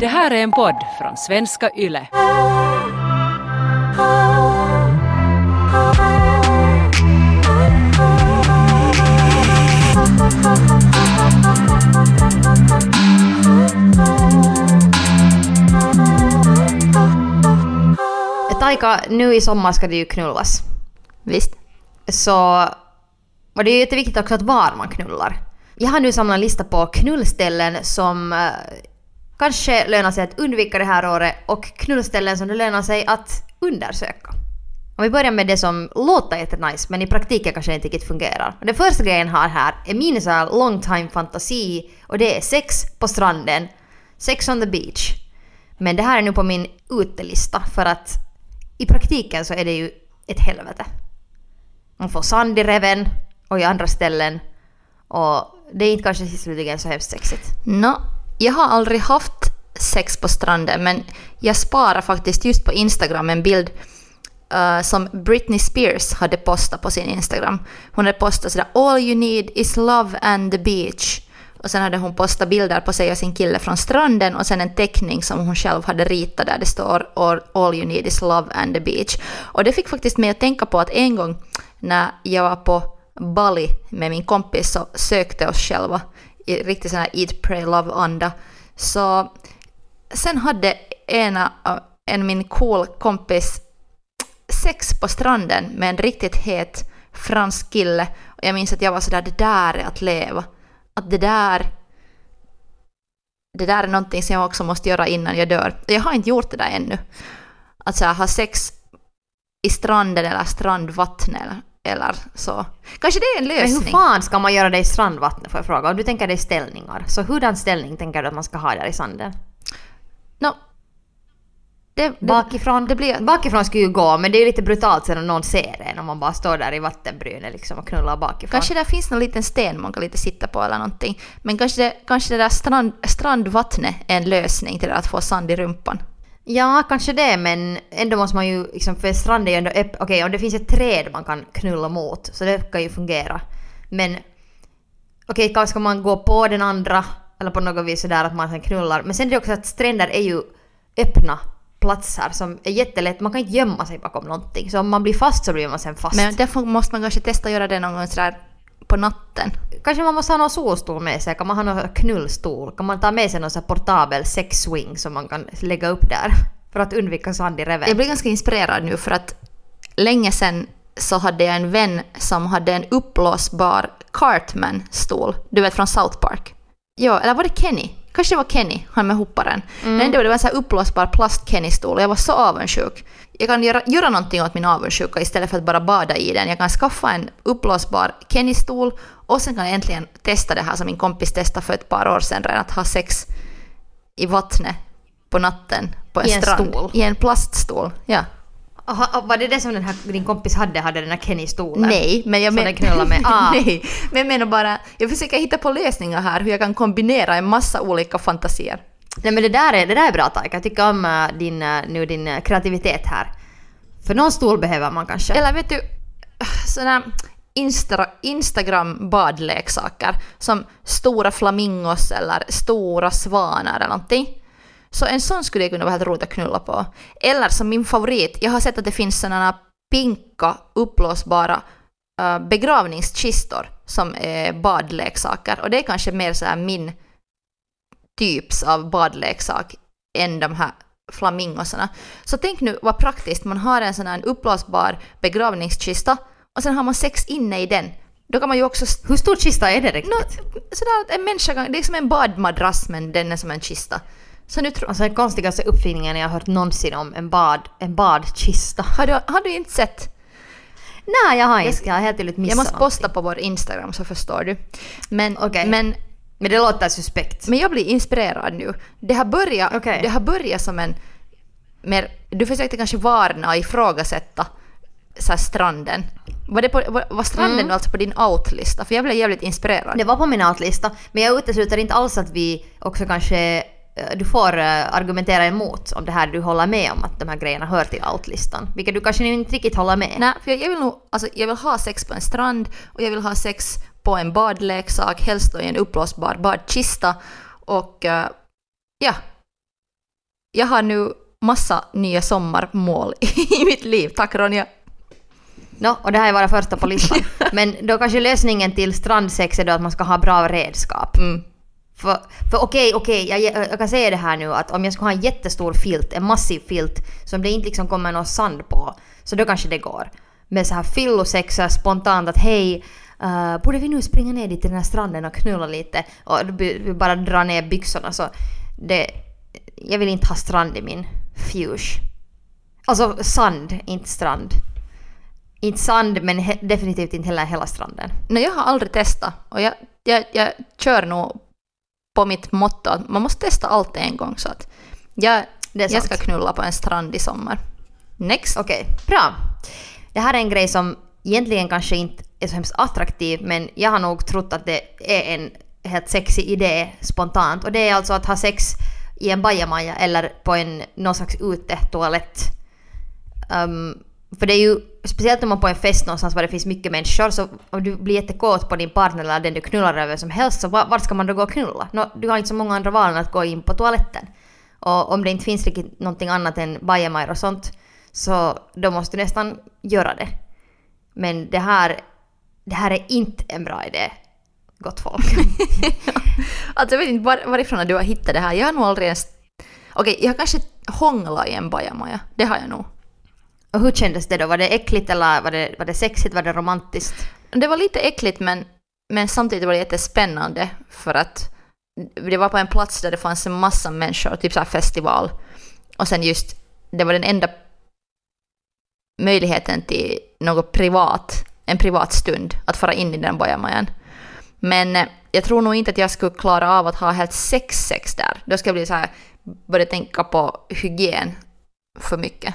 Det här är en podd från svenska YLE. Taika, nu i sommar ska det ju knullas. Visst. Så... Och det är ju jätteviktigt också att var man knullar. Jag har nu samlat en lista på knullställen som eh, kanske lönar sig att undvika det här året och knullställen som det lönar sig att undersöka. Om vi börjar med det som låter jättenice men i praktiken kanske inte riktigt fungerar. Den första grejen jag har här är min så här long time fantasi och det är sex på stranden. Sex on the beach. Men det här är nu på min utelista för att i praktiken så är det ju ett helvete. Man får sand i reven och i andra ställen och det är inte kanske slutligen så hemskt sexigt. No, jag har aldrig haft sex på stranden men jag sparar faktiskt just på Instagram en bild uh, som Britney Spears hade postat på sin Instagram. Hon hade postat sådär “All you need is love and the beach” och sen hade hon postat bilder på sig och sin kille från stranden och sen en teckning som hon själv hade ritat där det står “All you need is love and the beach”. Och det fick faktiskt mig att tänka på att en gång när jag var på Bali med min kompis så sökte oss själva riktigt sån här eat, pray, love-anda. Så sen hade ena, eh, en min cool kompis sex på stranden med en riktigt het fransk kille. Och jag minns att jag var sådär, det där är att leva. Att det där det där är någonting som jag också måste göra innan jag dör. Jag har inte gjort det där ännu. Att så här, ha sex i stranden eller strandvattnet eller, så. Kanske det är en lösning. Men hur fan ska man göra det i strandvattnet får jag fråga? Om du tänker dig ställningar, så hurdan ställning tänker du att man ska ha där i sanden? No, det, det, Bakifrån? Det blir, Bakifrån skulle ju gå, men det är ju lite brutalt sen om någon ser en om man bara står där i vattenbrynet liksom och knullar bakifrån. Kanske där finns någon liten sten man kan lite sitta på eller någonting. Men kanske det, kanske det där strand, strandvattnet är en lösning till att få sand i rumpan. Ja, kanske det, men ändå måste man ju liksom, för stranden är ju ändå öppen. Okej, om det finns ett träd man kan knulla mot, så det kan ju fungera. Men okej, kanske ska man gå på den andra, eller på något vis sådär att man sen knullar. Men sen är det också att stränder är ju öppna platser som är jättelätt, man kan inte gömma sig bakom någonting. Så om man blir fast så blir man sen fast. Men därför måste man kanske testa att göra det någon gång sådär på natten. Kanske man måste ha någon solstol med sig, kan man ha någon knullstol? Kan man ta med sig någon här portabel sexswing som man kan lägga upp där? För att undvika sand i reven. Jag blir ganska inspirerad nu för att länge sedan så hade jag en vän som hade en uppblåsbar Cartman-stol. Du vet från South Park. Ja, eller var det Kenny? Kanske det var Kenny, han med hopparen. Mm. Men det var en sån här uppblåsbar plast-Kenny-stol jag var så avundsjuk. Jag kan göra, göra någonting åt min avundsjuka istället för att bara bada i den. Jag kan skaffa en uppblåsbar Kenny-stol och sen kan jag äntligen testa det här som min kompis testade för ett par år sedan redan, att ha sex i vattnet på natten på en, I en strand. stol? I en plaststol. Ja. Aha, var det det som den här, din kompis hade, hade den här Kenny-stolen? Nej, men jag men- den knullar med? Ah. Nej, men jag menar bara, jag försöker hitta på lösningar här hur jag kan kombinera en massa olika fantasier. Nej men det där är, det där är bra Taika, jag tycker om eh, din, eh, nu din eh, kreativitet här. För någon stol behöver man kanske. Eller vet du, sådana Insta, Instagram badleksaker som stora flamingos eller stora svanar eller någonting. Så en sån skulle jag kunna vara helt roligt att knulla på. Eller som min favorit, jag har sett att det finns sådana pinka uppblåsbara begravningskistor som är badleksaker. Och det är kanske mer så här min typs av badleksak än de här flamingosarna. Så tänk nu vad praktiskt, man har en sån här uppblåsbar begravningskista och sen har man sex inne i den. Då kan man ju också... Hur stor kista är det riktigt? Nå, sådär en människa kan, det är som en badmadrass men den är som en kista. Så nu tror... Alltså den konstigaste uppfinningen jag har hört någonsin om, en, bad, en badkista. Har du, har du inte sett? Nej, jag har inte. Jag har helt tydligt missat Jag måste någonting. posta på vår Instagram så förstår du. Men, Okej. men, Men det låter suspekt. men jag blir inspirerad nu. Det har börjat, Okej. det har börjat som en... Mer, du försökte kanske varna och ifrågasätta så stranden. Var, det på, var, var stranden Mm. alltså på din outlista? För jag blev jävligt inspirerad. Det var på min outlista, men jag utesluter inte alls att vi också kanske eh, du får eh, argumentera emot om det här du håller med om att de här grejerna hör till outlistan. Vilket du kanske inte riktigt håller med. Nej, för jag vill nog, alltså jag vill ha sex på en strand och jag vill ha sex på en badleksak, helst då i en uppblåsbar badkista. Och eh, ja, jag har nu massa nya sommarmål i mitt liv. Tack Ronja. No, och det här är bara första på listan. Men då kanske lösningen till strandsex är då att man ska ha bra redskap. Mm. För, för okej, okej, jag, jag kan säga det här nu att om jag skulle ha en jättestor filt, en massiv filt som det inte liksom kommer någon sand på, så då kanske det går. Men så här här spontant att hej, uh, borde vi nu springa ner dit till den här stranden och knulla lite och bara dra ner byxorna så det, jag vill inte ha strand i min fuge. Alltså sand, inte strand. Inte sand men he, definitivt inte heller hela stranden. Nej, jag har aldrig testat och jag, jag, jag kör nog på mitt motto att man måste testa allt en gång så att jag, jag ska knulla på en strand i sommar. Next. Okej, bra. Det här är en grej som egentligen kanske inte är så hemskt attraktiv men jag har nog trott att det är en helt sexig idé spontant och det är alltså att ha sex i en bajamaja eller på en någon slags utetoalett. Um, ehm, för det är ju, speciellt om man på en fest någonstans var det finns mycket människor, så om du blir jättekåt på din partner eller den du knullar över som helst, så var, var ska man då gå och knulla? Nå, du har inte så många andra val än att gå in på toaletten. Och om det inte finns riktigt någonting annat än bajamajor och sånt, så då måste du nästan göra det. Men det här, det här är inte en bra idé, gott folk. Alltså jag vet inte var, varifrån du har hittat det här. Jag har nog aldrig ens... Okej, jag har kanske hånglat i en bajamaja. Det har jag nog. och hur kändes det då? Var det äckligt eller var det, var det sexigt? Var det romantiskt? Det var lite äckligt men, men samtidigt var det jättespännande för att det var på en plats där det fanns en massa människor, typ så här festival. Och sen just, det var den enda möjligheten till något privat, en privat stund, att fara in i den bajamajan. Men eh, jag tror nog inte att jag skulle klara av att ha helt sex-sex där. Då ska jag bli så här, börja tänka på hygien för mycket.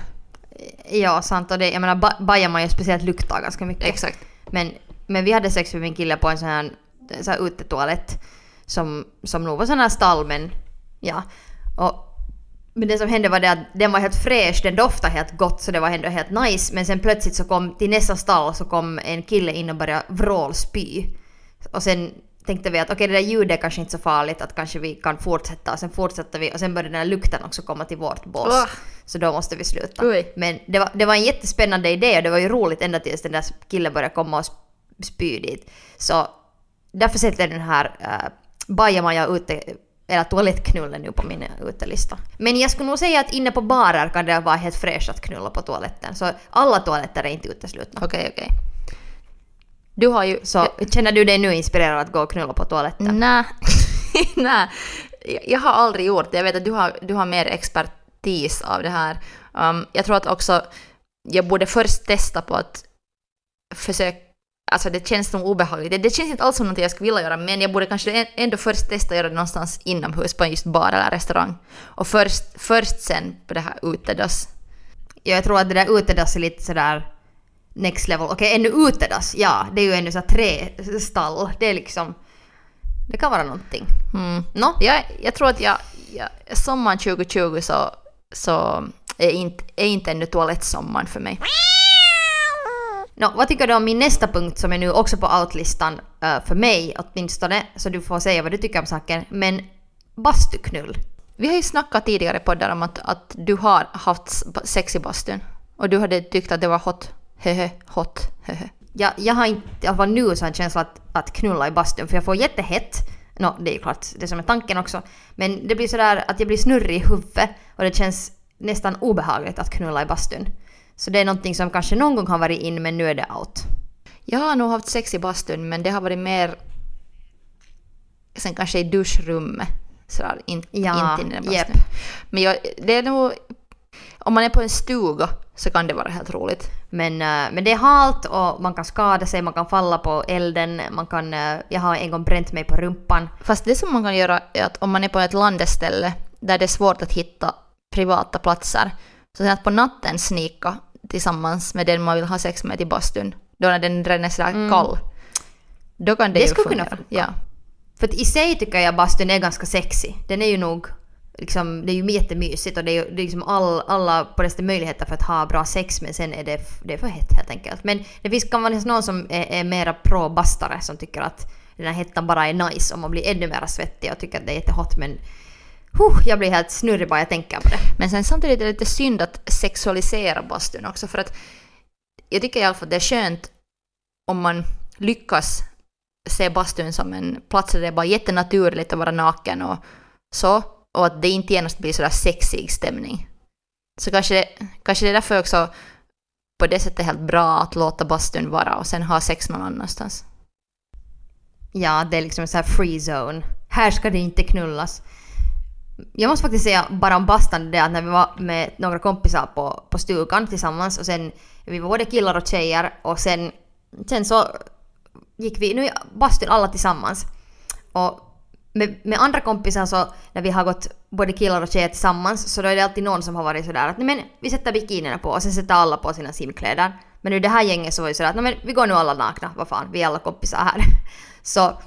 Ja, sant. Och det, jag menar, ba- bajamaja speciellt luktar ganska mycket. Exakt. Men, men vi hade sex med min kille på en sån här, så här utetoalett som, som nog var sån här stall men ja. Och, men det som hände var det att den var helt fräsch, den doftade helt gott så det var ändå helt nice. Men sen plötsligt så kom till nästa stall så kom en kille in och började vrålspy. Och sen tänkte vi att okej det där ljudet är kanske inte så farligt att kanske vi kan fortsätta. Och sen fortsatte vi och sen började den här lukten också komma till vårt bås. Åh. Så då måste vi sluta. Oj. Men det var, det var en jättespännande idé och det var ju roligt ända tills den där killen började komma och sp- spy dit. Så därför sätter den här uh, bajamaja ute, eller toalettknullen nu på min utelista. Men jag skulle nog säga att inne på barer kan det vara helt fräscht att knulla på toaletten. Så alla toaletter är inte uteslutna. Okej, okej. Du har ju... Så känner du dig nu inspirerad att gå och knulla på toaletten? Nej, nej. Jag- Jag har aldrig gjort det. Jag vet att du har, du har mer expertis av det här. Um, jag tror att också jag borde först testa på att försöka Alltså det känns nog obehagligt. Det, det känns inte alls som något jag skulle vilja göra men jag borde kanske ändå först testa att göra det någonstans inomhus på just bar eller restaurang. Och först, först sen på det här utedass. Ja, jag tror att det där utedass är lite sådär next level. Okej, ännu utedass, ja. Det är ju ännu så här trästall. Det är liksom... Det kan vara någonting. Mm. Nå? Jag, jag tror att jag, jag, sommaren 2020 så, så är, inte, är inte ännu toalettsommaren för mig. Nå, vad tycker du om min nästa punkt som är nu också på outlistan eh, för mig åtminstone, så du får säga vad du tycker om saken. Men bastuknull. Vi har ju snackat tidigare på där om att, att du har haft sex i bastun. Och du hade tyckt att det var hot. Hehe, hot. Hehe. Jag, jag har inte, alla fall nu så en känsla att, att knulla i bastun för jag får jättehett. Nå, det är ju klart det som är tanken också. Men det blir sådär att jag blir snurrig i huvudet och det känns nästan obehagligt att knulla i bastun. Så det är någonting som kanske någon gång har varit in men nu är det out. Jag har nog haft sex i bastun men det har varit mer sen kanske i duschrummet. Sådär, in, Ja, inte i den japp. bastun. Men jag, det är nog... Om man är på en stuga så kan det vara helt roligt. Men, eh, men det är halt och man kan skada sig, man kan falla på elden, man kan... eh, jag har en gång bränt mig på rumpan. Fast det som man kan göra är att om man är på ett landeställe där det är svårt att hitta privata platser, så sen att på natten snika tillsammans med den man vill ha sex med till bastun, då när den redan är sådär kall, då kan det, Mm. Det ju skulle kunna fungera. funka. Ja. För att i sig tycker jag bastun är ganska sexy. Den är ju nog... Liksom, det är ju jättemysigt och det är ju det är liksom all, alla på det möjligheter för att ha bra sex men sen är det, det är för hett helt enkelt. Men det finns kan vara någon som är, är mera pro-bastare som tycker att den här hettan bara är nice och man blir ännu mer svettig och tycker att det är jättehot men Huh, jag blir helt snurrig bara jag tänker på det. Men sen samtidigt är det lite synd att sexualisera bastun också för att jag tycker i alla fall att det är skönt om man lyckas se bastun som en plats där det är bara jättenaturligt att vara naken och så. Och att det inte genast blir sådär sexig stämning. Så kanske det, kanske det är därför också på det sättet helt bra att låta bastun vara och sen ha sex någon annanstans. Ja, det är liksom en sån här free zone. Här ska det inte knullas. Jag måste faktiskt säga bara om bastan det att när vi var med några kompisar på, på stugan tillsammans och sen vi var både killar och tjejer och sen, sen så gick vi nu i bastun alla tillsammans. Och med, med andra kompisar så när vi har gått både killar och tjejer tillsammans så då är det alltid någon som har varit sådär att nej men vi sätter bikinierna på och sen sätter alla på sina simkläder. Men nu det här gänget så var det sådär att nej men vi går nu alla nakna, vad fan, vi är alla kompisar här. Så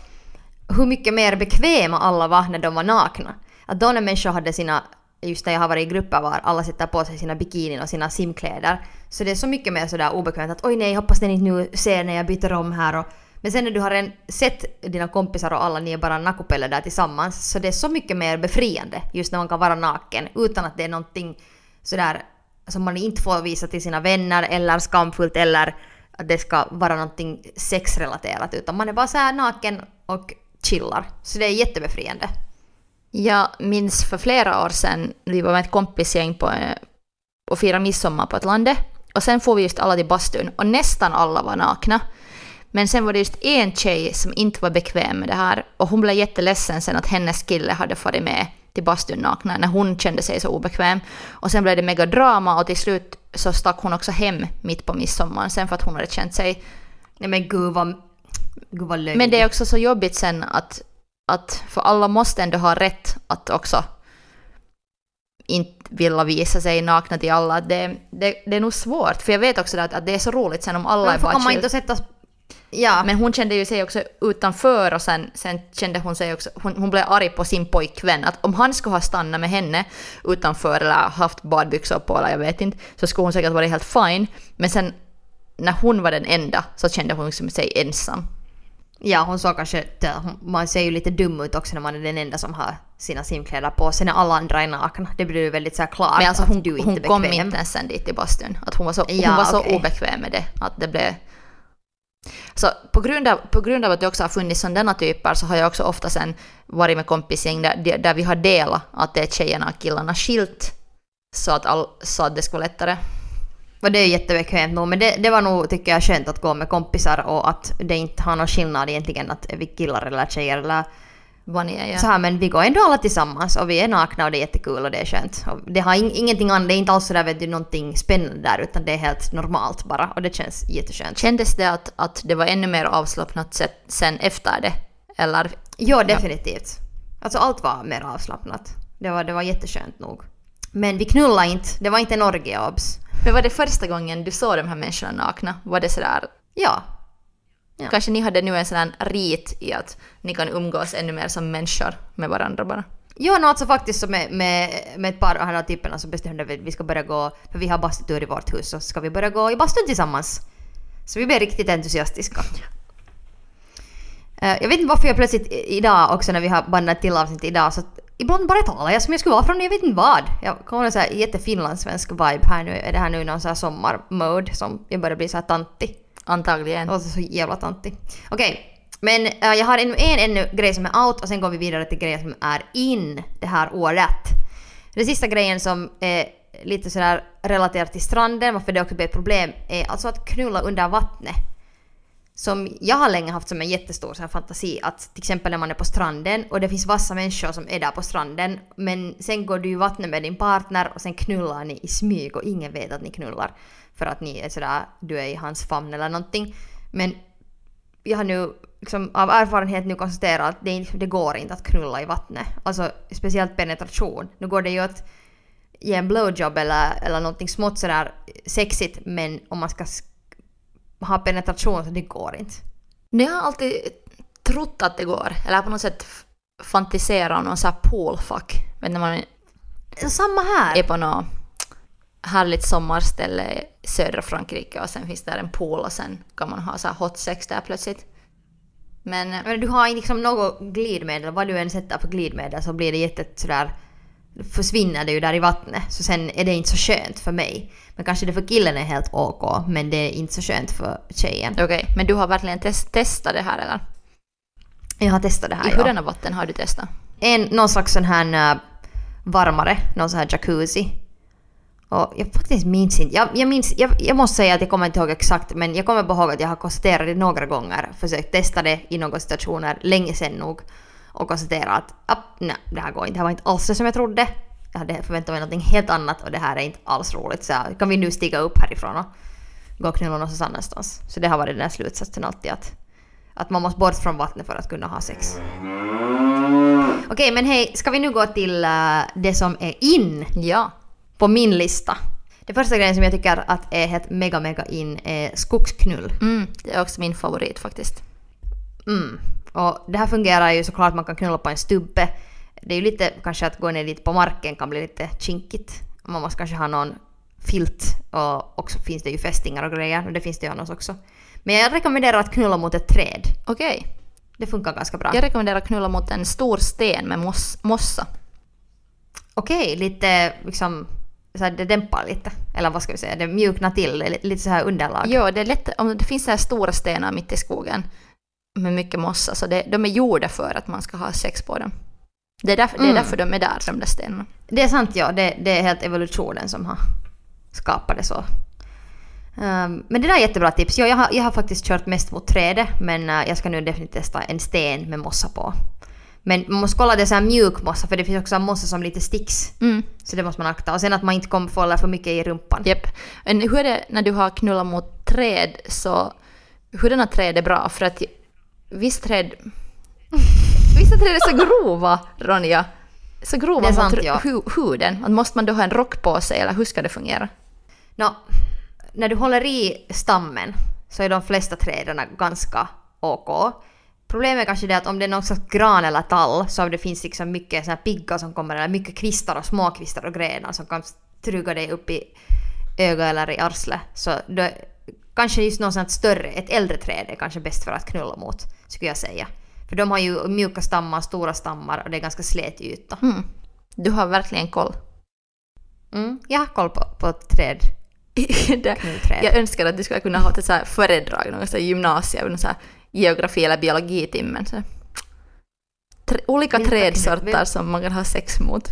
hur mycket mer bekväma alla var när de var nakna. Att då när människor hade sina, just när jag har varit i grupper var alla sätter på sig sina bikinin och sina simkläder. Så det är så mycket mer sådär obekvämt att oj nej, hoppas ni inte nu ser när jag byter om här och men sen när du har en, sett dina kompisar och alla ni är bara nakupelle där tillsammans så det är så mycket mer befriande just när man kan vara naken utan att det är någonting sådär som man inte får visa till sina vänner eller skamfullt eller att det ska vara någonting sexrelaterat utan man är bara såhär naken och chillar. Så det är jättebefriande. Jag minns för flera år sedan, vi var med ett kompisgäng på, och firade midsommar på ett lande. Och sen får vi just alla till bastun och nästan alla var nakna. Men sen var det just en tjej som inte var bekväm med det här och hon blev jätteledsen sen att hennes kille hade farit med till bastun nakna när hon kände sig så obekväm. Och sen blev det mega drama och till slut så stack hon också hem mitt på midsommar sen för att hon hade känt sig... Nej men gud vad, gud vad löjligt. Men det är också så jobbigt sen att, att för alla måste ändå ha rätt att också inte vilja visa sig nakna till alla. Det, det, det är nog svårt, för jag vet också att, att det är så roligt sen om alla Men är bara man inte sätta... Ja. Men hon kände ju sig också utanför och sen, sen kände hon sig också, hon, hon blev arg på sin pojkvän. Att om han skulle ha stannat med henne utanför eller haft badbyxor på eller jag vet inte, så skulle hon säkert varit helt fine. Men sen när hon var den enda så kände hon sig ensam. Ja, hon såg kanske... Man ser ju lite dum ut också när man är den enda som har sina simkläder på sig när alla andra är nakna. Det blir ju väldigt så här klart Men alltså att hon, du inte hon kom inte ens sen dit till bastun. Att hon var så, Ja, hon var så okej. obekväm med det. Att det blev... Så på grund, av, på grund av att det också har funnits sådana typer så har jag också ofta sen varit med kompisgäng där, där vi har delat att det är tjejerna och killarna skilt. Så att, all, så att det ska vara lättare. Och det är jättebekvämt nog, men det, det var nog tycker jag skönt att gå med kompisar och att det inte har någon skillnad egentligen att vi killar eller tjejer eller Vad ni är, ja. så här, men vi går ändå alla tillsammans och vi är nakna och det är jättekul och det är skönt. Och det har in, ingenting annat, det är inte alls sådär vet du någonting spännande där utan det är helt normalt bara och det känns jätteskönt. Kändes det att, att det var ännu mer avslappnat se- sen efter det? Eller? Ja, definitivt. Alltså allt var mer avslappnat. Det var, det var jätteskönt nog. Men vi knullade inte, det var inte en orgie obs. Men var det första gången du såg de här människorna nakna? Var det sådär Ja. Ja. Kanske ni hade nu en sån här rit i att ni kan umgås ännu mer som människor med varandra bara. Jo, no, alltså faktiskt så med, med, med ett par av de här typerna så bestämde vi att vi ska börja gå, för vi har bastutur i vårt hus, så ska vi börja gå i bastun tillsammans. Så vi blev riktigt entusiastiska. Eh, jag vet inte varför jag plötsligt idag också när vi har bandat till avsnitt idag så ibland bara talar jag som jag skulle vara från jag vet inte vad. Jag kommer så här jättefinlandssvensk vibe här nu. Är det här nu någon så här sommarmode som jag börjar bli så här tantig? Antagligen. Låter så jävla tantig. Okej. Men eh, jag har en, en ännu grej som är out och sen går vi vidare till grejer som är in det här året. Den sista grejen som är lite sådär relaterat till stranden, varför det också blir ett problem, är alltså att knulla under vattnet. Som jag har länge haft som en jättestor så här fantasi att till exempel när man är på stranden och det finns vassa människor som är där på stranden men sen går du i vattnet med din partner och sen knullar ni i smyg och ingen vet att ni knullar för att ni är sådär, du är i hans famn eller någonting. Men jag har nu liksom, av erfarenhet nu konstaterat att det, det går inte att knulla i vattnet. Alltså speciellt penetration. Nu går det ju att ge en blowjob eller, eller någonting smått sådär sexigt men om man ska ha penetration så det går inte. Ni har alltid trott att det går, eller på något sätt fantiserat om någon sån här poolfuck. Vet när man Samma här. är på något härligt sommarställe i södra Frankrike och sen finns där en pool och sen kan man ha så hot sex där plötsligt. Men Men du har liksom något glidmedel, vad du än sätter för glidmedel så blir det jätte sådär försvinner det ju där i vattnet. Så sen är det inte så skönt för mig. Men kanske det för killen är helt OK, men det är inte så skönt för tjejen. Okej, men du har verkligen test, testat det här eller? Jag har testat det här I ja. hurdana vatten har du testat? En, någon slags sån här äh, varmare, någon sån här jacuzzi. Och jag faktiskt minns inte. Jag, jag, minns, jag, jag måste säga att jag kommer inte ihåg exakt men jag kommer ihåg att jag har konstaterat det några gånger. Försökt testa det i några situationer länge sedan nog. Och konstaterat att nej, det här går inte. Det här var inte alls det som jag trodde. Jag hade förväntat mig någonting helt annat och det här är inte alls roligt. Så kan vi nu stiga upp härifrån och gå och knulla någonstans annanstans. Så det har varit den här slutsatsen alltid att, att man måste bort från vattnet för att kunna ha sex. Okej, men hej, ska vi nu gå till äh, det som är in Ja. på min lista? Det första grejen som jag tycker att är helt mega mega in är skogsknull. Mm, det är också min favorit faktiskt. Mm. Och det här fungerar ju såklart, man kan knulla på en stubbe. Det är ju lite kanske att gå ner dit på marken kan bli lite kinkigt. Man måste kanske ha någon filt och också finns det ju fästingar och grejer och det finns det ju annars också. Men jag rekommenderar att knulla mot ett träd. Okej. Det funkar ganska bra. Jag rekommenderar att knulla mot en stor sten med moss, mossa. Okej, lite liksom så här, det dämpar lite. Eller vad ska vi säga, det mjuknar till, lite så här underlag. Jo, det är lätt, om det finns så här stora stenar mitt i skogen med mycket mossa, så det, de är gjorda för att man ska ha sex på dem. Det är därför, det är Mm. därför de är där, de där stenarna. Det är sant ja, det, det är helt evolutionen som har skapat det så. Ehm, men det där är jättebra tips. Ja, jag, har, jag har faktiskt kört mest mot trädet men eh, jag ska nu definitivt testa en sten med mossa på. Men man måste kolla det så här mjuk mossa för det finns också mossa som lite sticks. Mm. Så det måste man akta. Och sen att man inte kommer få för mycket i rumpan. Men hur är det när du har knullat mot träd, så hurdana träd är bra? För att visst träd... Vissa träd är så grova, Ronja. Så grova är mot sant, hu- ja. hu- huden. Att Måste man då ha en rock på sig eller hur ska det fungera? Nå, när du håller i stammen så är de flesta träden ganska OK. Problemet är kanske det att om det är någon slags gran eller tall så det finns liksom mycket såna här piggar som kommer eller mycket kvistar och småkvistar och grenar som kan truga dig upp i ögat eller i arslet så då, kanske just något sånt större, ett äldre träd är kanske bäst för att knulla mot skulle jag säga. För de har ju mjuka stammar, stora stammar och det är ganska slät yta. Mm. Du har verkligen koll. Mm, jag har koll på, på träd, Det-. Jag önskar att du skulle kunna ha ett så här föredrag, någon så här gymnasium, någon så här geografi eller biologitimmen. Så. Tre, olika Vilka trädsorter som man kan ha sex mot.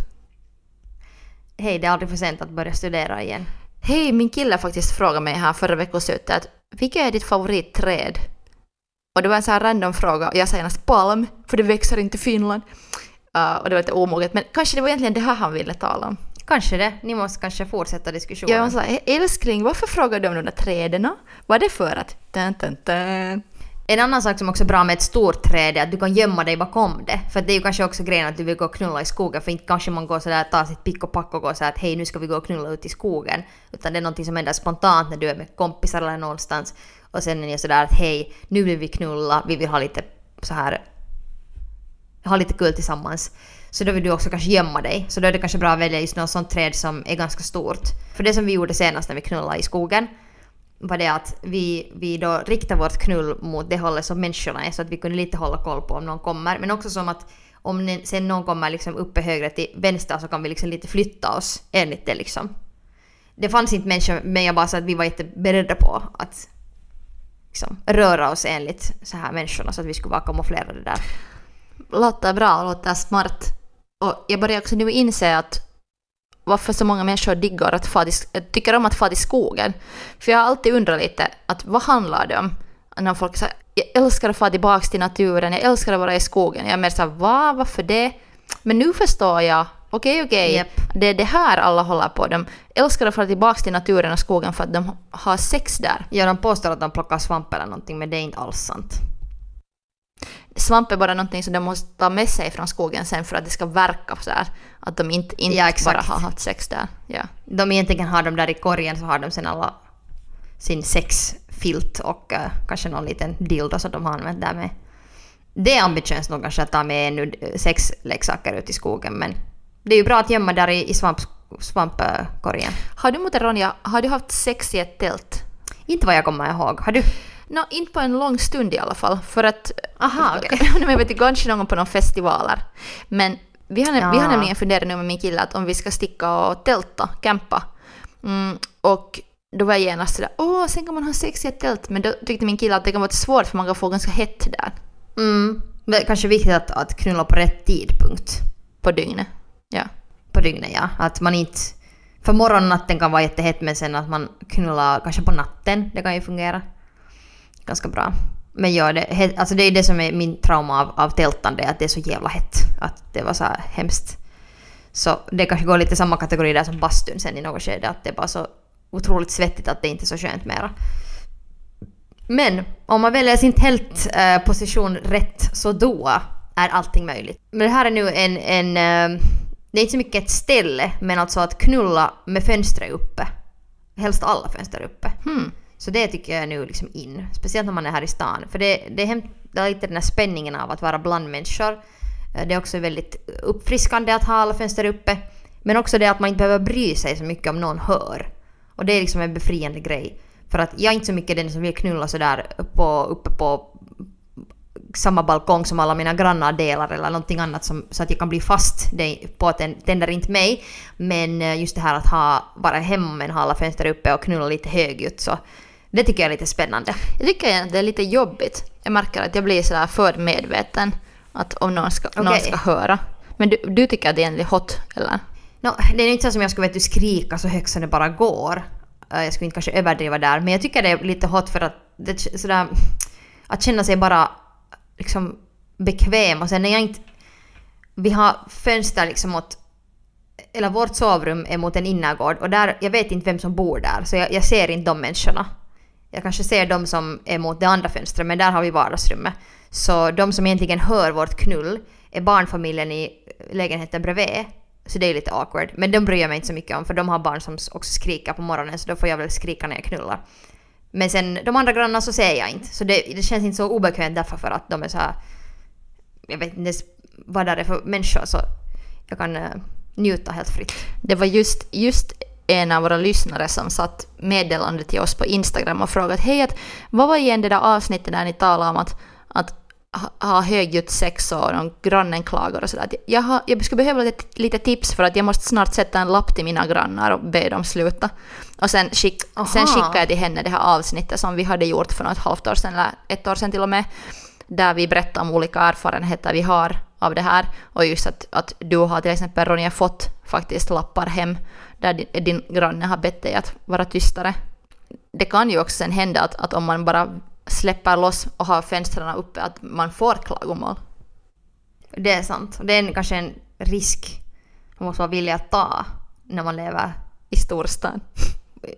Hej, det är aldrig för sent att börja studera igen. Hej, min kille faktiskt frågade mig här förra veckoslutet vilket är ditt favoritträd? Och det var en sån här random fråga och jag sa genast palm, för det växer inte i Finland. Uh, och det var lite omoget, men kanske det var egentligen det här han ville tala om. Kanske det. Ni måste kanske fortsätta diskussionen. Jag sa älskling, varför frågar du om de där träden? Var det för att... Dun, dun, dun. En annan sak som också är bra med ett stort träd är att du kan gömma dig bakom det. För det är ju kanske också grejen att du vill gå och knulla i skogen för inte kanske man går sådär, tar sitt pick och pack och går såhär att hej nu ska vi gå och knulla ut i skogen. Utan det är någonting som händer spontant när du är med kompisar eller någonstans. Och sen är ni sådär att hej nu vill vi knulla, vi vill ha lite så här ha lite kul tillsammans. Så då vill du också kanske gömma dig. Så då är det kanske bra att välja just något sånt träd som är ganska stort. För det som vi gjorde senast när vi knullade i skogen var det att vi, vi då riktade vårt knull mot det hållet som människorna är så att vi kunde lite hålla koll på om någon kommer. Men också som att om ni- sen någon kommer liksom uppe högre till vänster så kan vi liksom lite flytta oss enligt det liksom. Det fanns inte människor men jag bara sa att vi var jätteberedda på att liksom, röra oss enligt så här människorna så att vi skulle vara kamouflerade där. Låter bra, låter smart. Och jag börjar också nu inse att varför så många människor diggar att fara till, tycker om att fara till skogen. För jag har alltid undrat lite att vad handlar det om? När folk säger jag älskar att fara tillbaka till naturen, jag älskar att vara i skogen. Jag är mer såhär, va, varför det? Men nu förstår jag. Okej, okej. Japp. Det är det här alla håller på. De älskar att fara tillbaka till naturen och skogen för att de har sex där. Ja, de påstår att de plockar svamp eller någonting men det är inte alls sant. Svamp är bara någonting som de måste ta med sig från skogen sen för att det ska verka så här. Att de inte, inte Ja, bara har haft sex där. Ja. De egentligen har dem där i korgen så har de sen alla sin sexfilt och eh, kanske någon liten dildo som de har använt där med. Det är ambitiöst nog kanske att ta med ännu sexleksaker ut i skogen men det är ju bra att gömma där i, i svamp, svampkorgen. Har du mot Ronja, har du haft sex i ett tält? Inte vad jag kommer ihåg. Har du? Nå, inte på en lång stund i alla fall. För att... Aha, okej. men vet inte, kanske någon på någon festivaler. Men Vi har, Ja. vi har nämligen funderat nu med min kille att om vi ska sticka och tälta, campa. Mm, och då var jag genast sådär, åh, sen kan man ha sex i ett tält. Men då tyckte min kille att det kan vara svårt för man kan få ganska hett där Mm. Det är kanske viktigt att, att knulla på rätt tidpunkt på dygnet. Ja. på dygnet, ja. Att man inte... För morgon och natten kan vara jättehett men sen att man knullar kanske på natten, det kan ju fungera ganska bra. Men ja, det, alltså det är det som är min trauma av, av tältande, att det är så jävla hett. Att det var så här hemskt. Så det kanske går lite i samma kategori där som bastun sen i något skede, att det är bara så otroligt svettigt att det inte är så skönt mera. Men om man väljer sin tältposition eh, rätt så då är allting möjligt. Men det här är nu en, en eh, det är inte så mycket ett ställe, men alltså att knulla med fönstret uppe. Helst alla fönster uppe. Hmm. Så det tycker jag är nu liksom in. Speciellt när man är här i stan. För det, det hämtar lite den här spänningen av att vara bland människor. Eh, det är också väldigt uppfriskande att ha alla fönster uppe. Men också det att man inte behöver bry sig så mycket om någon hör. Och det är liksom en befriande grej. För att jag är inte så mycket den som vill knulla sådär på, uppe på samma balkong som alla mina grannar delar eller någonting annat som, så att jag kan bli fast det, på att den tänder inte mig. Men eh, just det här att ha, vara hemma men ha alla fönster uppe och knulla lite högljutt så det tycker jag är lite spännande. Jag tycker att det är lite jobbigt. Jag märker att jag blir sådär för medveten. Att om någon ska, någon Okej. ska höra. Men du, du tycker att det är en hot, eller? No, det är inte så som jag skulle vet du, skrika så högt som det bara går. Eh, Jag skulle inte kanske överdriva där, men jag tycker det är lite hot för att det är sådär, att känna sig bara liksom bekväm och sen när jag inte... Vi har fönster liksom mot... Eller vårt sovrum är mot en innergård och där, jag vet inte vem som bor där så jag, jag ser inte de människorna. Jag kanske ser de som är mot det andra fönstret men där har vi vardagsrummet. Så de som egentligen hör vårt knull är barnfamiljen i lägenheten bredvid. Så det är lite awkward. Men de bryr jag mig inte så mycket om för de har barn som också skriker på morgonen så då får jag väl skrika när jag knullar. Men sen de andra grannarna så ser jag inte. Så det, det känns inte så obekvämt därför för att de är så här... Jag vet inte ens vad det är för människor så jag kan eh, njuta helt fritt. Det var just, just en av våra lyssnare som satt meddelande till oss på Instagram och frågat hej, att, vad var igen det där avsnittet där ni talade om att, att ha- högljutt sex och någon grannen klagar och sådär. Jag, har, jag skulle behöva lite, lite tips för att jag måste snart sätta en lapp till mina grannar och be dem sluta. Och sen, skick, sen skickade jag till henne det här avsnittet som vi hade gjort för något halvt år sedan, eller ett år sedan till och med, där vi berättar om olika erfarenheter vi har av det här. Och just att, att du har till exempel Ronja fått faktiskt lappar hem där din, din granne har bett dig att vara tystare. Det kan ju också sen hända att, att om man bara släpper loss och har fönstren uppe att man får klagomål. Det är sant. Det är en, kanske en risk man måste vara villig att ta när man lever I storstan.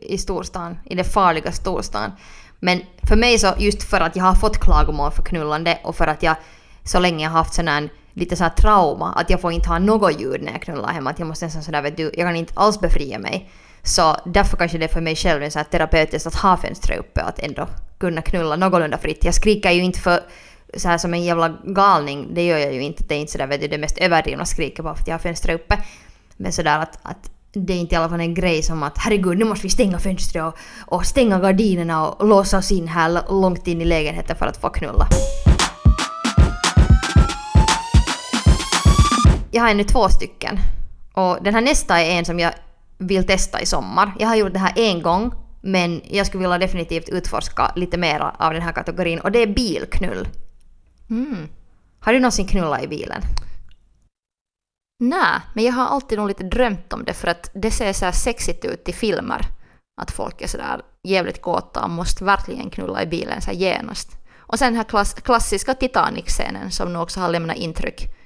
i storstan, i det farliga storstan. Men för mig så, just för att jag har fått klagomål för knullande och för att jag så länge har haft sån här lite så här trauma att jag får inte ha något ljud när jag knullar hemma. Att jag måste nästan sådär vet du, jag kan inte alls befria mig. Så därför kanske det är för mig själv är så här terapeutiskt att ha fönstret uppe och att ändå kunna knulla någorlunda fritt. Jag skriker ju inte för så här som en jävla galning, det gör jag ju inte. Det är inte sådär vet du, det mest överdrivna skriket bara för att jag har fönstret uppe. Men sådär att, att det är inte i alla fall en grej som att herregud nu måste vi stänga fönstret och, och stänga gardinerna och låsa oss in här långt in i lägenheten för att få knulla. Jag har ännu två stycken. Och den här nästa är en som jag vill testa i sommar. Jag har gjort det här en gång men jag skulle vilja definitivt utforska lite mer av den här kategorin och det är bilknull. Mm. Har du någonsin knullat i bilen? Nej, men jag har alltid nog lite drömt om det för att det ser så här sexigt ut i filmer. Att folk är sådär jävligt kåta och måste verkligen knulla i bilen så här genast. Och sen den här klass, klassiska Titanic-scenen som nog också har lämnat intryck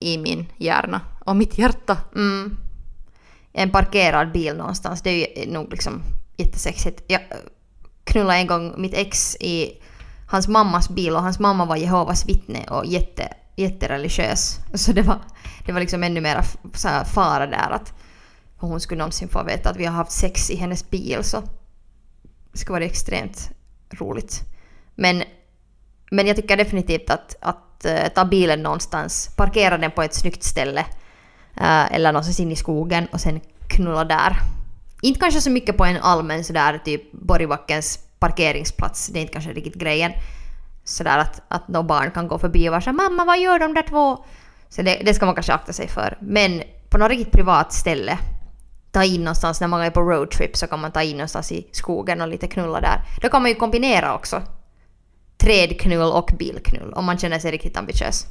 i, min hjärna och mitt hjärta. Mm. En parkerad bil någonstans, det är ju nog liksom jättesexigt. Jag knullade en gång mitt ex i hans mammas bil och hans mamma var Jehovas vittne och jätte, jättereligiös. Så det var, det var liksom ännu mera så här fara där att hon skulle någonsin få veta att vi har haft sex i hennes bil så det skulle vara extremt roligt. Men, men jag tycker definitivt att, att uh, ta bilen någonstans, parkera den på ett snyggt ställe uh, eller någonstans in i skogen och sen knulla där. Inte kanske så mycket på en allmän sådär typ Borgbackens parkeringsplats, det är inte kanske riktigt grejen. Sådär att, att några barn kan gå förbi och vara såhär ”mamma vad gör de där två Så det, det ska man kanske akta sig för. Men på något riktigt privat ställe, ta in någonstans när man är på roadtrip så kan man ta in någonstans i skogen och lite knulla där. Då kan man ju kombinera också trädknull och bilknull om man känner sig riktigt ambitiös.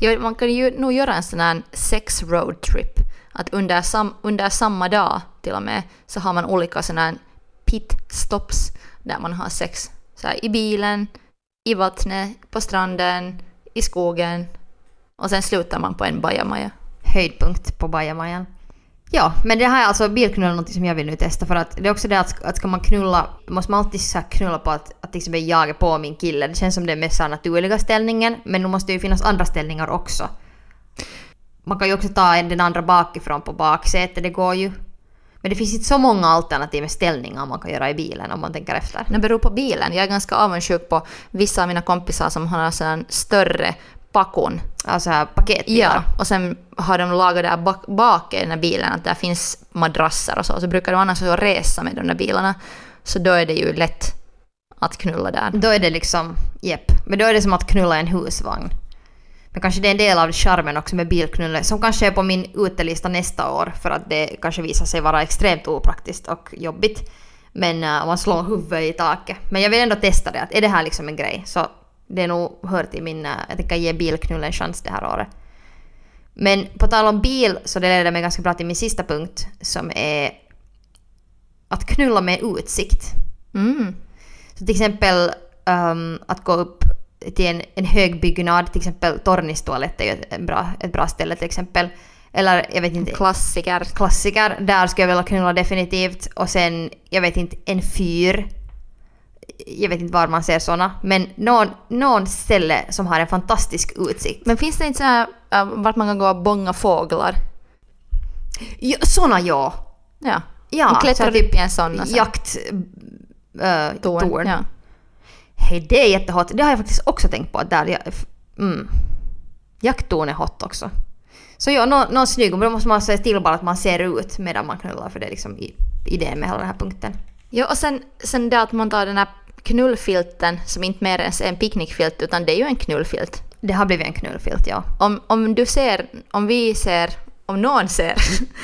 Ja, man kan ju nog göra en sån här sex roadtrip. Att under, sam, under samma dag till och med så har man olika såna här pitstops där man har sex. Så här, I bilen, i vattnet, på stranden, i skogen. Och sen slutar man på en bajamaja. Höjdpunkt på bajamajan. Ja, men det här är alltså bilknull är något som jag vill nu testa för att det är också det att, att ska man knulla, måste man alltid så knulla på att, att liksom jag är på min kille. Det känns som den mest naturliga ställningen, men nu måste det ju finnas andra ställningar också. Man kan ju också ta en den andra bakifrån på baksätet, det går ju. Men det finns inte så många alternativ med ställningar man kan göra i bilen om man tänker efter. Det beror på bilen. Jag är ganska avundsjuk på vissa av mina kompisar som har en sån större pakon. Alltså här paketbilar. Ja, och sen har de lagat där bak, bak i den här bilen att där finns madrasser och så. Så brukar de annars resa med de där bilarna. Så då är det ju lätt att knulla där. Då är det liksom, jepp. Men då är det som att knulla en husvagn. Men kanske det är en del av charmen också med bilknulle som kanske är på min utelista nästa år för att det kanske visar sig vara extremt opraktiskt och jobbigt. Men uh, man slår huvudet i taket. Men jag vill ändå testa det, att är det här liksom en grej? Så det är nog hör till min, jag tänker ge bilknull en chans det här året. Men på tal om bil så det leder mig ganska bra till min sista punkt som är att knulla med utsikt. Mm. Så till exempel um, att gå upp till en, en hög byggnad, till exempel Tornis toalett är ju ett, bra, ett bra ställe till exempel. Eller jag vet inte, Klassiker. klassiker, där skulle jag vilja knulla definitivt. Och sen, jag vet inte, en fyr. Jag vet inte var man ser såna, men någon, någon ställe som har en fantastisk utsikt. Men finns det inte så här äh, vart man kan gå och bonga fåglar? Ja, såna ja! Ja. Ja, Man klättrar så typ i en sån och sen- Jakt... Uh. Ja. Hej, det är jättehot. Det har jag faktiskt också tänkt på. Där, mm. Jakttorn är hot också. Så ja, någon, någon snygg, men då måste man se till bara att man ser ut medan man knullar, för det är liksom idén med hela den här punkten. ja, och sen, sen det att man tar den här knullfilten som inte mer ens är en picknickfilt utan det är ju en knullfilt. Det har blivit en knullfilt, ja. Om, om du ser, om vi ser, om någon ser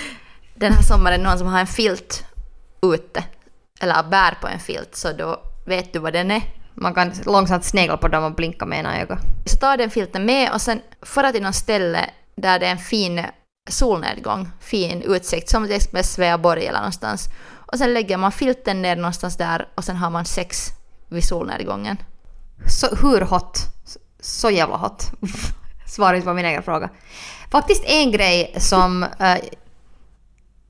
den här sommaren någon som har en filt ute eller bär på en filt så då vet du vad den är. Man kan långsamt snegla på dem och blinka med ena ögat. Så ta den filten med och sen fara till något ställe där det är en fin solnedgång, fin utsikt, som till exempel Sveaborg eller någonstans. Och sen lägger man filten ner någonstans där och sen har man sex vid solnedgången. Så, hur hot? Så, så jävla hot. Svaret på min egen fråga. Faktiskt en grej som eh,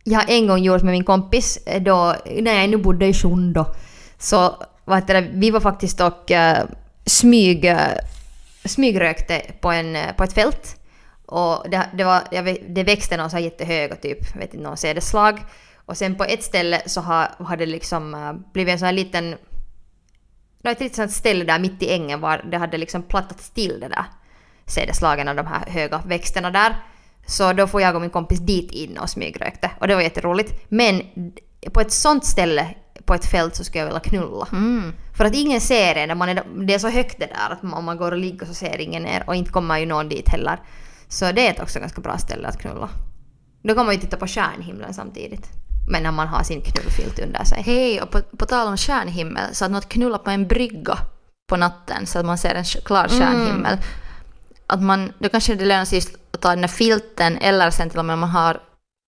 jag en gång gjort med min kompis eh, då, när jag ännu bodde i Sjundo. Så vad heter det, vi var faktiskt och uh, smyg, uh, smygrökte på, en, på ett fält. Och det, det, var, jag vet, det växte någon så här jättehög och typ, jag vet inte, någon sädesslag. Och sen på ett ställe så har, har det liksom blivit en sån här liten det var ett litet sånt ställe där mitt i ängen var det hade liksom plattats till det där sädeslagen av de här höga växterna där. Så då får jag och min kompis dit in och smygrökte och det var jätteroligt. Men på ett sånt ställe på ett fält så skulle jag vilja knulla. Mm. För att ingen ser en, när man är, det är så högt det där att om man går och ligger så ser ingen er och inte kommer ju någon dit heller. Så det är ett också ganska bra ställe att knulla. Då kan man ju titta på stjärnhimlen samtidigt. Men när man har sin knullfilt under sig. Hej, och på, på tal om stjärnhimmel, så att något knulla på en brygga på natten så att man ser en klar stjärnhimmel. Att man, då kanske det lönar sig att ta den här filten eller sen till och med man har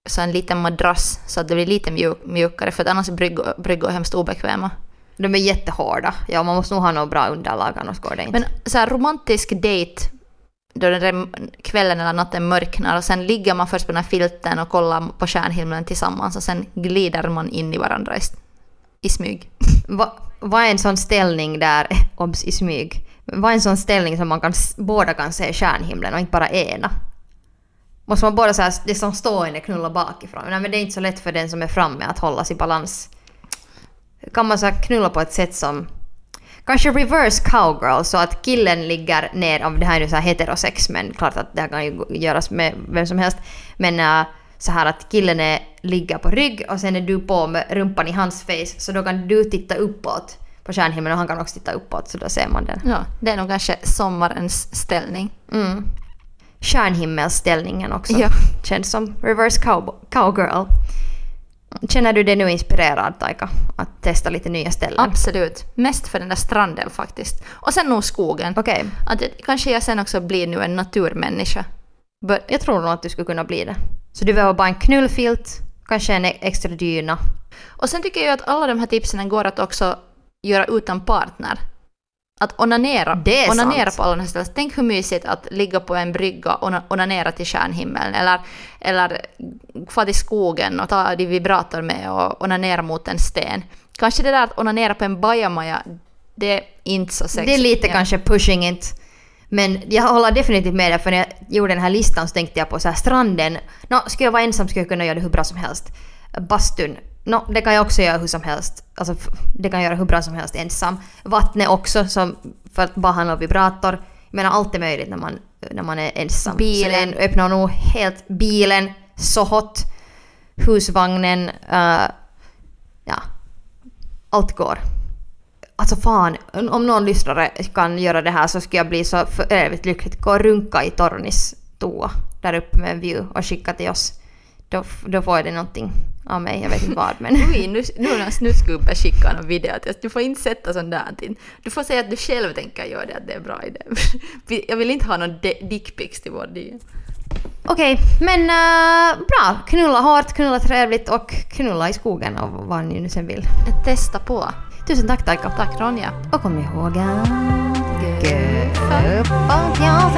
så en liten madrass så att det blir lite mjuk, mjukare för att annars är bryggor, bryggor hemskt obekväma. De är jättehårda. Ja, man måste nog ha något bra underlag annars går det inte. Men så här romantisk date då den där kvällen eller natten mörknar och sen ligger man först på den här filten och kollar på stjärnhimlen tillsammans och sen glider man in i varandra i, i smyg. Va- Vad är en sån ställning där, obs i smyg, vad är en sån ställning som man kan, båda kan se stjärnhimlen och inte bara ena? Måste man båda så här, det som stående knulla bakifrån? Nej men det är inte så lätt för den som är framme att hålla sig i balans. Kan man så knulla på ett sätt som Kanske reverse cowgirl så att killen ligger ner, om det här är ju så här heterosex men klart att det här kan ju göras med vem som helst. Men äh, så här att killen är, ligger på rygg och sen är du på med rumpan i hans face så då kan du titta uppåt på stjärnhimlen och han kan också titta uppåt så då ser man den. Ja, det är nog kanske sommarens ställning. Mm. stjärnhimmelsställningen också. Ja. Känns som reverse cow cowgirl. Känner du dig nu inspirerad Taika att testa lite nya ställen? Absolut. Mest för den där stranden faktiskt. Och sen nog skogen. Okej, Att kanske jag sen också blir nu en naturmänniska. But, jag tror nog att du skulle kunna bli det. Så du behöver bara en knullfilt, kanske en e- extra dyna. och sen tycker jag att alla de här tipsen går att också göra utan partner. Att onanera, Det är onanera sant. på alla de här ställena. Tänk hur mysigt att ligga på en brygga och ona- onanera till stjärnhimlen. Eller, eller få till skogen och ta din vibrator med och onanera mot en sten. Kanske det där att onanera på en bajamaja, det är inte så sexigt. Det är lite Ja. kanske pushing it. Men jag håller definitivt med dig för när jag gjorde den här listan så tänkte jag på så här stranden. Nå, skulle jag vara ensam skulle jag kunna göra det hur bra som helst. Bastun. Nå, det kan jag också göra hur som helst. Alltså, det kan jag göra hur bra som helst ensam. Vattnet också, som, för att bara handla om vibrator. Jag menar, allt är möjligt när man, när man är ensam. Bilen. Så den öppnar nog helt bilen, så hot, husvagnen, uh, ja. Allt går. Alltså fan, om någon lyssnare kan göra det här så skulle jag bli så för evigt lycklig. Gå och runka i Tornis toa där uppe med en view och skicka till oss. Då, då får jag det någonting av mig, jag vet inte vad men... Oj, nu, nu har en snusgubbe skickat någon video till oss. Du får inte sätta sånt där till. Du får säga att du själv tänker göra det, att det är bra idé. jag vill inte ha någon dickpics till vår dy. Okej, okay, men uh, bra. Knulla hårt, knulla trevligt och knulla i skogen och vad ni nu sen vill. Testa på. Tusen tack Taika. Tack Ronja. Och kom ihåg att... Guppa jag